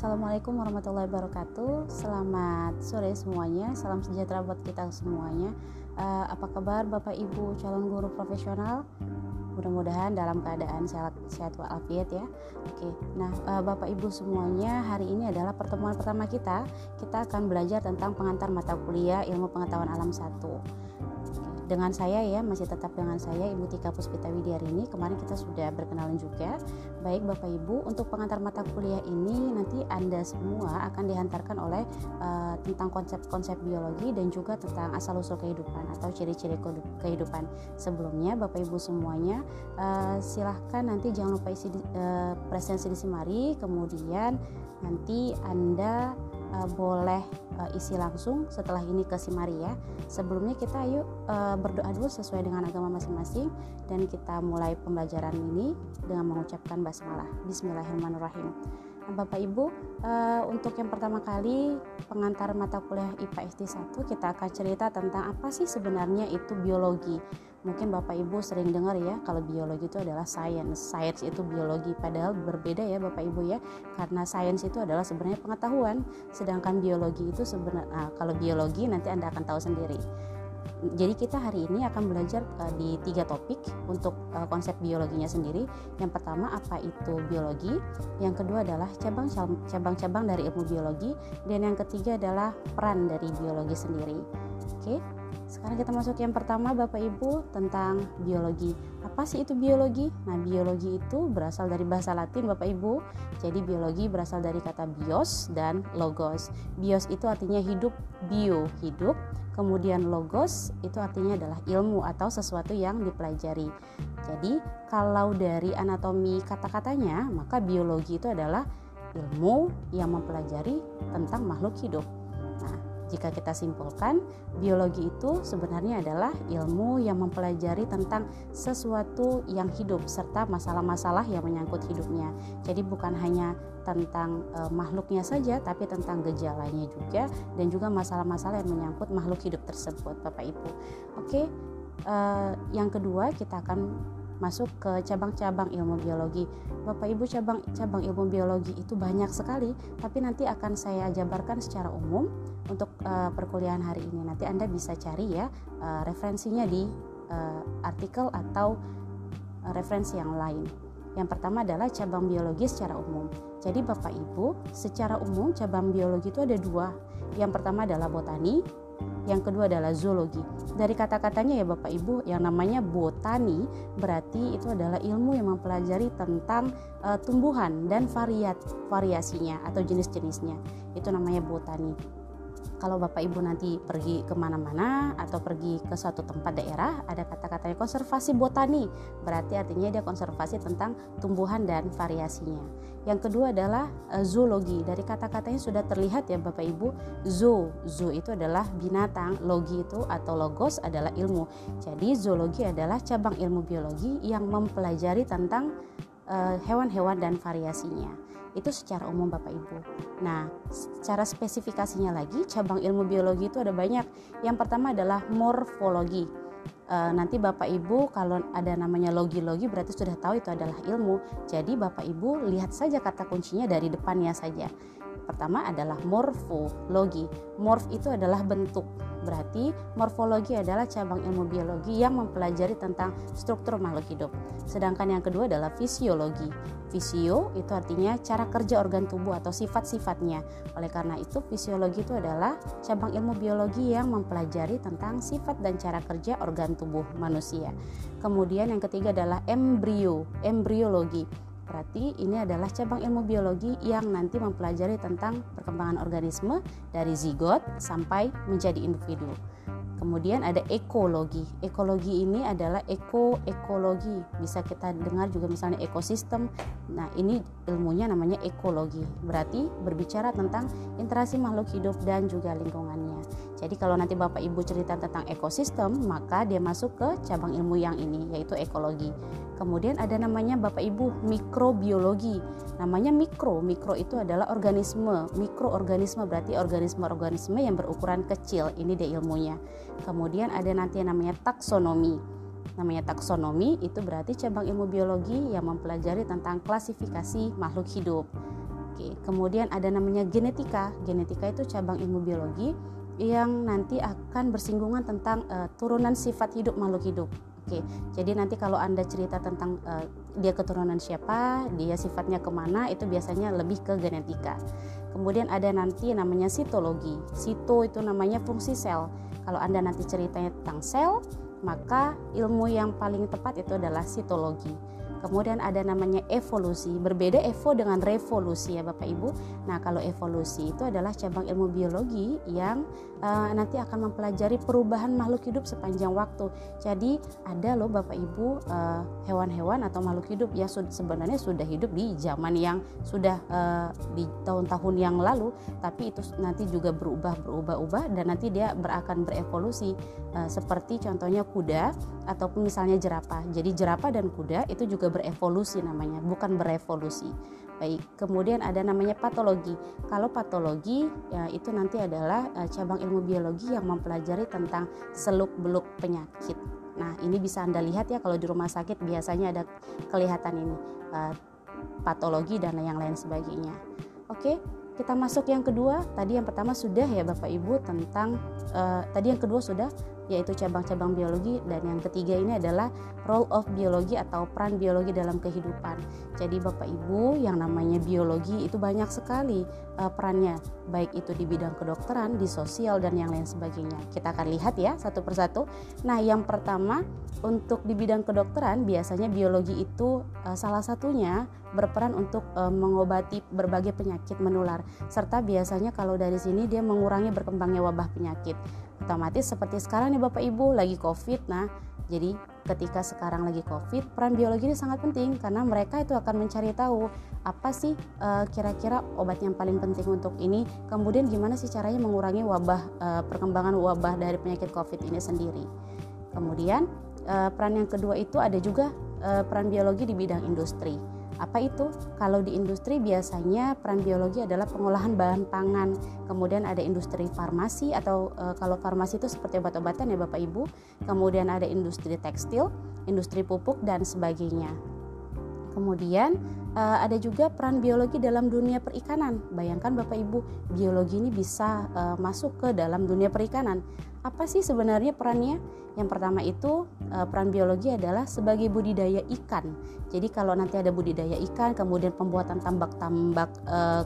Assalamualaikum warahmatullahi wabarakatuh. Selamat sore semuanya. Salam sejahtera buat kita semuanya. Uh, apa kabar Bapak Ibu calon guru profesional? Mudah-mudahan dalam keadaan sehat, sehat walafiat ya. Oke. Nah, uh, Bapak Ibu semuanya, hari ini adalah pertemuan pertama kita. Kita akan belajar tentang pengantar mata kuliah Ilmu Pengetahuan Alam 1 dengan saya ya masih tetap dengan saya Ibu Tika Puspita Widiarini. Kemarin kita sudah berkenalan juga. Baik Bapak Ibu untuk pengantar mata kuliah ini nanti Anda semua akan dihantarkan oleh uh, tentang konsep-konsep biologi dan juga tentang asal usul kehidupan atau ciri-ciri kehidupan sebelumnya. Bapak Ibu semuanya uh, silahkan nanti jangan lupa isi uh, presensi di Simari kemudian nanti Anda uh, boleh uh, isi langsung setelah ini ke Simari ya. Sebelumnya kita yuk uh, berdoa dulu sesuai dengan agama masing-masing dan kita mulai pembelajaran ini dengan mengucapkan basmalah. Bismillahirrahmanirrahim. Nah, Bapak Ibu, uh, untuk yang pertama kali pengantar mata kuliah IPA SD 1 kita akan cerita tentang apa sih sebenarnya itu biologi mungkin Bapak Ibu sering dengar ya kalau biologi itu adalah science science itu biologi padahal berbeda ya Bapak Ibu ya karena science itu adalah sebenarnya pengetahuan sedangkan biologi itu sebenarnya nah, kalau biologi nanti Anda akan tahu sendiri jadi kita hari ini akan belajar uh, di tiga topik untuk uh, konsep biologinya sendiri. Yang pertama apa itu biologi, yang kedua adalah cabang cabang-cabang dari ilmu biologi, dan yang ketiga adalah peran dari biologi sendiri. Oke. Sekarang kita masuk yang pertama Bapak Ibu tentang biologi. Apa sih itu biologi? Nah, biologi itu berasal dari bahasa Latin Bapak Ibu. Jadi biologi berasal dari kata bios dan logos. Bios itu artinya hidup, bio hidup, kemudian logos itu artinya adalah ilmu atau sesuatu yang dipelajari. Jadi, kalau dari anatomi kata-katanya, maka biologi itu adalah ilmu yang mempelajari tentang makhluk hidup. Jika kita simpulkan, biologi itu sebenarnya adalah ilmu yang mempelajari tentang sesuatu yang hidup serta masalah-masalah yang menyangkut hidupnya. Jadi bukan hanya tentang e, makhluknya saja, tapi tentang gejalanya juga dan juga masalah-masalah yang menyangkut makhluk hidup tersebut, Bapak Ibu. Oke, e, yang kedua kita akan masuk ke cabang-cabang ilmu biologi. Bapak Ibu cabang-cabang ilmu biologi itu banyak sekali, tapi nanti akan saya jabarkan secara umum untuk uh, perkuliahan hari ini. Nanti Anda bisa cari ya uh, referensinya di uh, artikel atau referensi yang lain. Yang pertama adalah cabang biologi secara umum. Jadi Bapak Ibu, secara umum cabang biologi itu ada dua. Yang pertama adalah botani, yang kedua adalah zoologi. Dari kata-katanya ya Bapak Ibu, yang namanya botani berarti itu adalah ilmu yang mempelajari tentang uh, tumbuhan dan variat variasinya atau jenis-jenisnya. Itu namanya botani kalau Bapak Ibu nanti pergi ke mana-mana atau pergi ke suatu tempat daerah ada kata-katanya konservasi botani. Berarti artinya dia konservasi tentang tumbuhan dan variasinya. Yang kedua adalah uh, zoologi. Dari kata-katanya sudah terlihat ya Bapak Ibu zoo zoo itu adalah binatang. Logi itu atau logos adalah ilmu. Jadi zoologi adalah cabang ilmu biologi yang mempelajari tentang eh, hewan-hewan dan variasinya itu secara umum Bapak Ibu. Nah, secara spesifikasinya lagi cabang ilmu biologi itu ada banyak. Yang pertama adalah morfologi. E, nanti Bapak Ibu kalau ada namanya logi-logi berarti sudah tahu itu adalah ilmu. Jadi Bapak Ibu lihat saja kata kuncinya dari depannya saja. Pertama adalah morfologi. Morf itu adalah bentuk. Berarti morfologi adalah cabang ilmu biologi yang mempelajari tentang struktur makhluk hidup. Sedangkan yang kedua adalah fisiologi. Fisio itu artinya cara kerja organ tubuh atau sifat-sifatnya. Oleh karena itu, fisiologi itu adalah cabang ilmu biologi yang mempelajari tentang sifat dan cara kerja organ tubuh manusia. Kemudian yang ketiga adalah embrio, embriologi Berarti ini adalah cabang ilmu biologi yang nanti mempelajari tentang perkembangan organisme dari zigot sampai menjadi individu. Kemudian ada ekologi. Ekologi ini adalah eko-ekologi. Bisa kita dengar juga misalnya ekosistem. Nah, ini ilmunya namanya ekologi. Berarti berbicara tentang interaksi makhluk hidup dan juga lingkungannya. Jadi kalau nanti Bapak Ibu cerita tentang ekosistem, maka dia masuk ke cabang ilmu yang ini yaitu ekologi. Kemudian ada namanya Bapak Ibu mikrobiologi. Namanya mikro. Mikro itu adalah organisme. Mikroorganisme berarti organisme-organisme yang berukuran kecil. Ini dia ilmunya. Kemudian ada nanti yang namanya taksonomi. Namanya taksonomi itu berarti cabang ilmu biologi yang mempelajari tentang klasifikasi makhluk hidup. Oke, kemudian ada namanya genetika. Genetika itu cabang ilmu biologi yang nanti akan bersinggungan tentang uh, turunan sifat hidup makhluk hidup. Oke, jadi nanti kalau anda cerita tentang uh, dia keturunan siapa, dia sifatnya ke mana, itu biasanya lebih ke genetika. Kemudian ada nanti namanya sitologi. Sito itu namanya fungsi sel. Kalau anda nanti ceritanya tentang sel, maka ilmu yang paling tepat itu adalah sitologi. Kemudian ada namanya evolusi. Berbeda evo dengan revolusi ya Bapak Ibu. Nah, kalau evolusi itu adalah cabang ilmu biologi yang uh, nanti akan mempelajari perubahan makhluk hidup sepanjang waktu. Jadi, ada loh Bapak Ibu uh, hewan-hewan atau makhluk hidup yang sebenarnya sudah hidup di zaman yang sudah uh, di tahun-tahun yang lalu, tapi itu nanti juga berubah berubah-ubah dan nanti dia berakan berevolusi uh, seperti contohnya kuda ataupun misalnya jerapah. Jadi jerapah dan kuda itu juga berevolusi namanya, bukan berevolusi. Baik, kemudian ada namanya patologi. Kalau patologi ya itu nanti adalah uh, cabang ilmu biologi yang mempelajari tentang seluk-beluk penyakit. Nah, ini bisa Anda lihat ya kalau di rumah sakit biasanya ada kelihatan ini uh, patologi dan yang lain sebagainya. Oke, kita masuk yang kedua. Tadi yang pertama sudah ya Bapak Ibu tentang uh, tadi yang kedua sudah yaitu cabang-cabang biologi dan yang ketiga ini adalah role of biologi atau peran biologi dalam kehidupan. Jadi Bapak Ibu yang namanya biologi itu banyak sekali uh, perannya baik itu di bidang kedokteran, di sosial dan yang lain sebagainya. Kita akan lihat ya satu persatu. Nah, yang pertama untuk di bidang kedokteran biasanya biologi itu uh, salah satunya berperan untuk uh, mengobati berbagai penyakit menular serta biasanya kalau dari sini dia mengurangi berkembangnya wabah penyakit otomatis seperti sekarang nih Bapak Ibu lagi Covid. Nah, jadi ketika sekarang lagi Covid, peran biologi ini sangat penting karena mereka itu akan mencari tahu apa sih eh, kira-kira obat yang paling penting untuk ini, kemudian gimana sih caranya mengurangi wabah uh, perkembangan wabah dari penyakit Covid ini sendiri. Kemudian uh, peran yang kedua itu ada juga uh, peran biologi di bidang industri. Apa itu? Kalau di industri biasanya peran biologi adalah pengolahan bahan pangan. Kemudian ada industri farmasi atau e, kalau farmasi itu seperti obat-obatan ya Bapak Ibu. Kemudian ada industri tekstil, industri pupuk dan sebagainya. Kemudian uh, ada juga peran biologi dalam dunia perikanan. Bayangkan Bapak Ibu, biologi ini bisa uh, masuk ke dalam dunia perikanan. Apa sih sebenarnya perannya? Yang pertama itu uh, peran biologi adalah sebagai budidaya ikan. Jadi kalau nanti ada budidaya ikan, kemudian pembuatan tambak-tambak,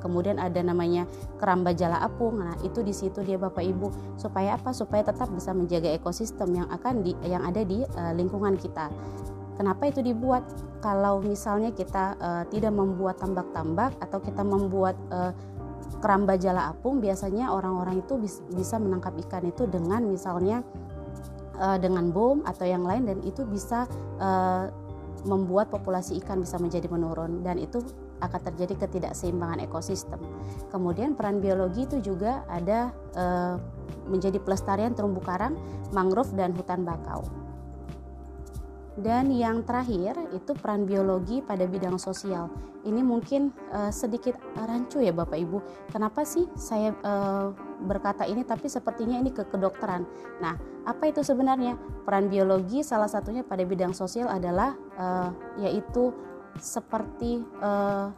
kemudian ada namanya keramba jala apung. Nah, itu di situ dia Bapak Ibu supaya apa? Supaya tetap bisa menjaga ekosistem yang akan di yang ada di lingkungan kita. Kenapa itu dibuat? Kalau misalnya kita uh, tidak membuat tambak-tambak atau kita membuat uh, keramba jala apung biasanya orang-orang itu bisa menangkap ikan itu dengan misalnya uh, dengan bom atau yang lain dan itu bisa uh, membuat populasi ikan bisa menjadi menurun dan itu akan terjadi ketidakseimbangan ekosistem. Kemudian peran biologi itu juga ada uh, menjadi pelestarian terumbu karang, mangrove dan hutan bakau. Dan yang terakhir itu peran biologi pada bidang sosial. Ini mungkin uh, sedikit rancu ya Bapak Ibu. Kenapa sih saya uh, berkata ini tapi sepertinya ini ke kedokteran. Nah, apa itu sebenarnya? Peran biologi salah satunya pada bidang sosial adalah uh, yaitu seperti uh,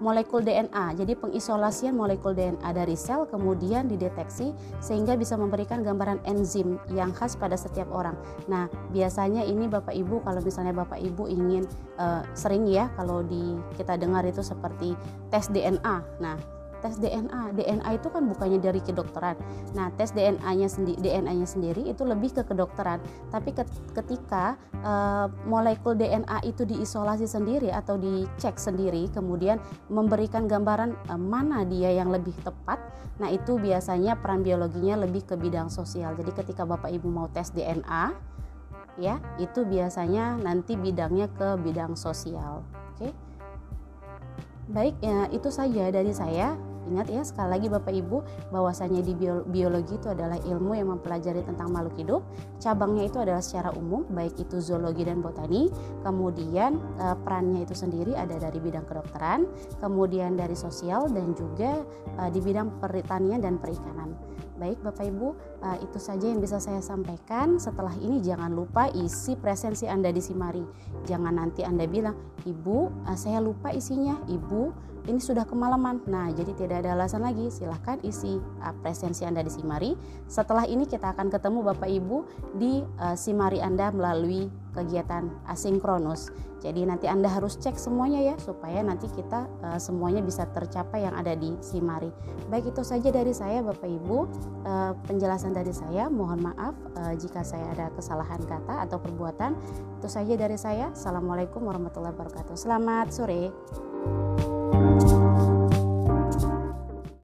molekul DNA. Jadi pengisolasian molekul DNA dari sel kemudian dideteksi sehingga bisa memberikan gambaran enzim yang khas pada setiap orang. Nah, biasanya ini Bapak Ibu kalau misalnya Bapak Ibu ingin uh, sering ya kalau di kita dengar itu seperti tes DNA. Nah, tes DNA. DNA itu kan bukannya dari kedokteran. Nah, tes DNA-nya sendiri DNA-nya sendiri itu lebih ke kedokteran. Tapi ketika uh, molekul DNA itu diisolasi sendiri atau dicek sendiri kemudian memberikan gambaran uh, mana dia yang lebih tepat, nah itu biasanya peran biologinya lebih ke bidang sosial. Jadi ketika Bapak Ibu mau tes DNA ya, itu biasanya nanti bidangnya ke bidang sosial. Oke. Okay? Baik, ya, itu saja dari saya. Ingat ya sekali lagi Bapak Ibu bahwasanya di biologi itu adalah ilmu yang mempelajari tentang makhluk hidup. Cabangnya itu adalah secara umum baik itu zoologi dan botani. Kemudian eh, perannya itu sendiri ada dari bidang kedokteran, kemudian dari sosial dan juga eh, di bidang pertanian dan perikanan. Baik Bapak Ibu, uh, itu saja yang bisa saya sampaikan. Setelah ini jangan lupa isi presensi Anda di Simari. Jangan nanti Anda bilang, "Ibu, uh, saya lupa isinya." Ibu, ini sudah kemalaman. Nah, jadi tidak ada alasan lagi. Silahkan isi uh, presensi Anda di Simari. Setelah ini kita akan ketemu Bapak Ibu di uh, Simari Anda melalui kegiatan asinkronus. Jadi nanti Anda harus cek semuanya ya supaya nanti kita uh, semuanya bisa tercapai yang ada di Simari. Baik itu saja dari saya Bapak Ibu. Uh, penjelasan dari saya. Mohon maaf uh, jika saya ada kesalahan kata atau perbuatan. Itu saja dari saya. Assalamualaikum warahmatullahi wabarakatuh. Selamat sore.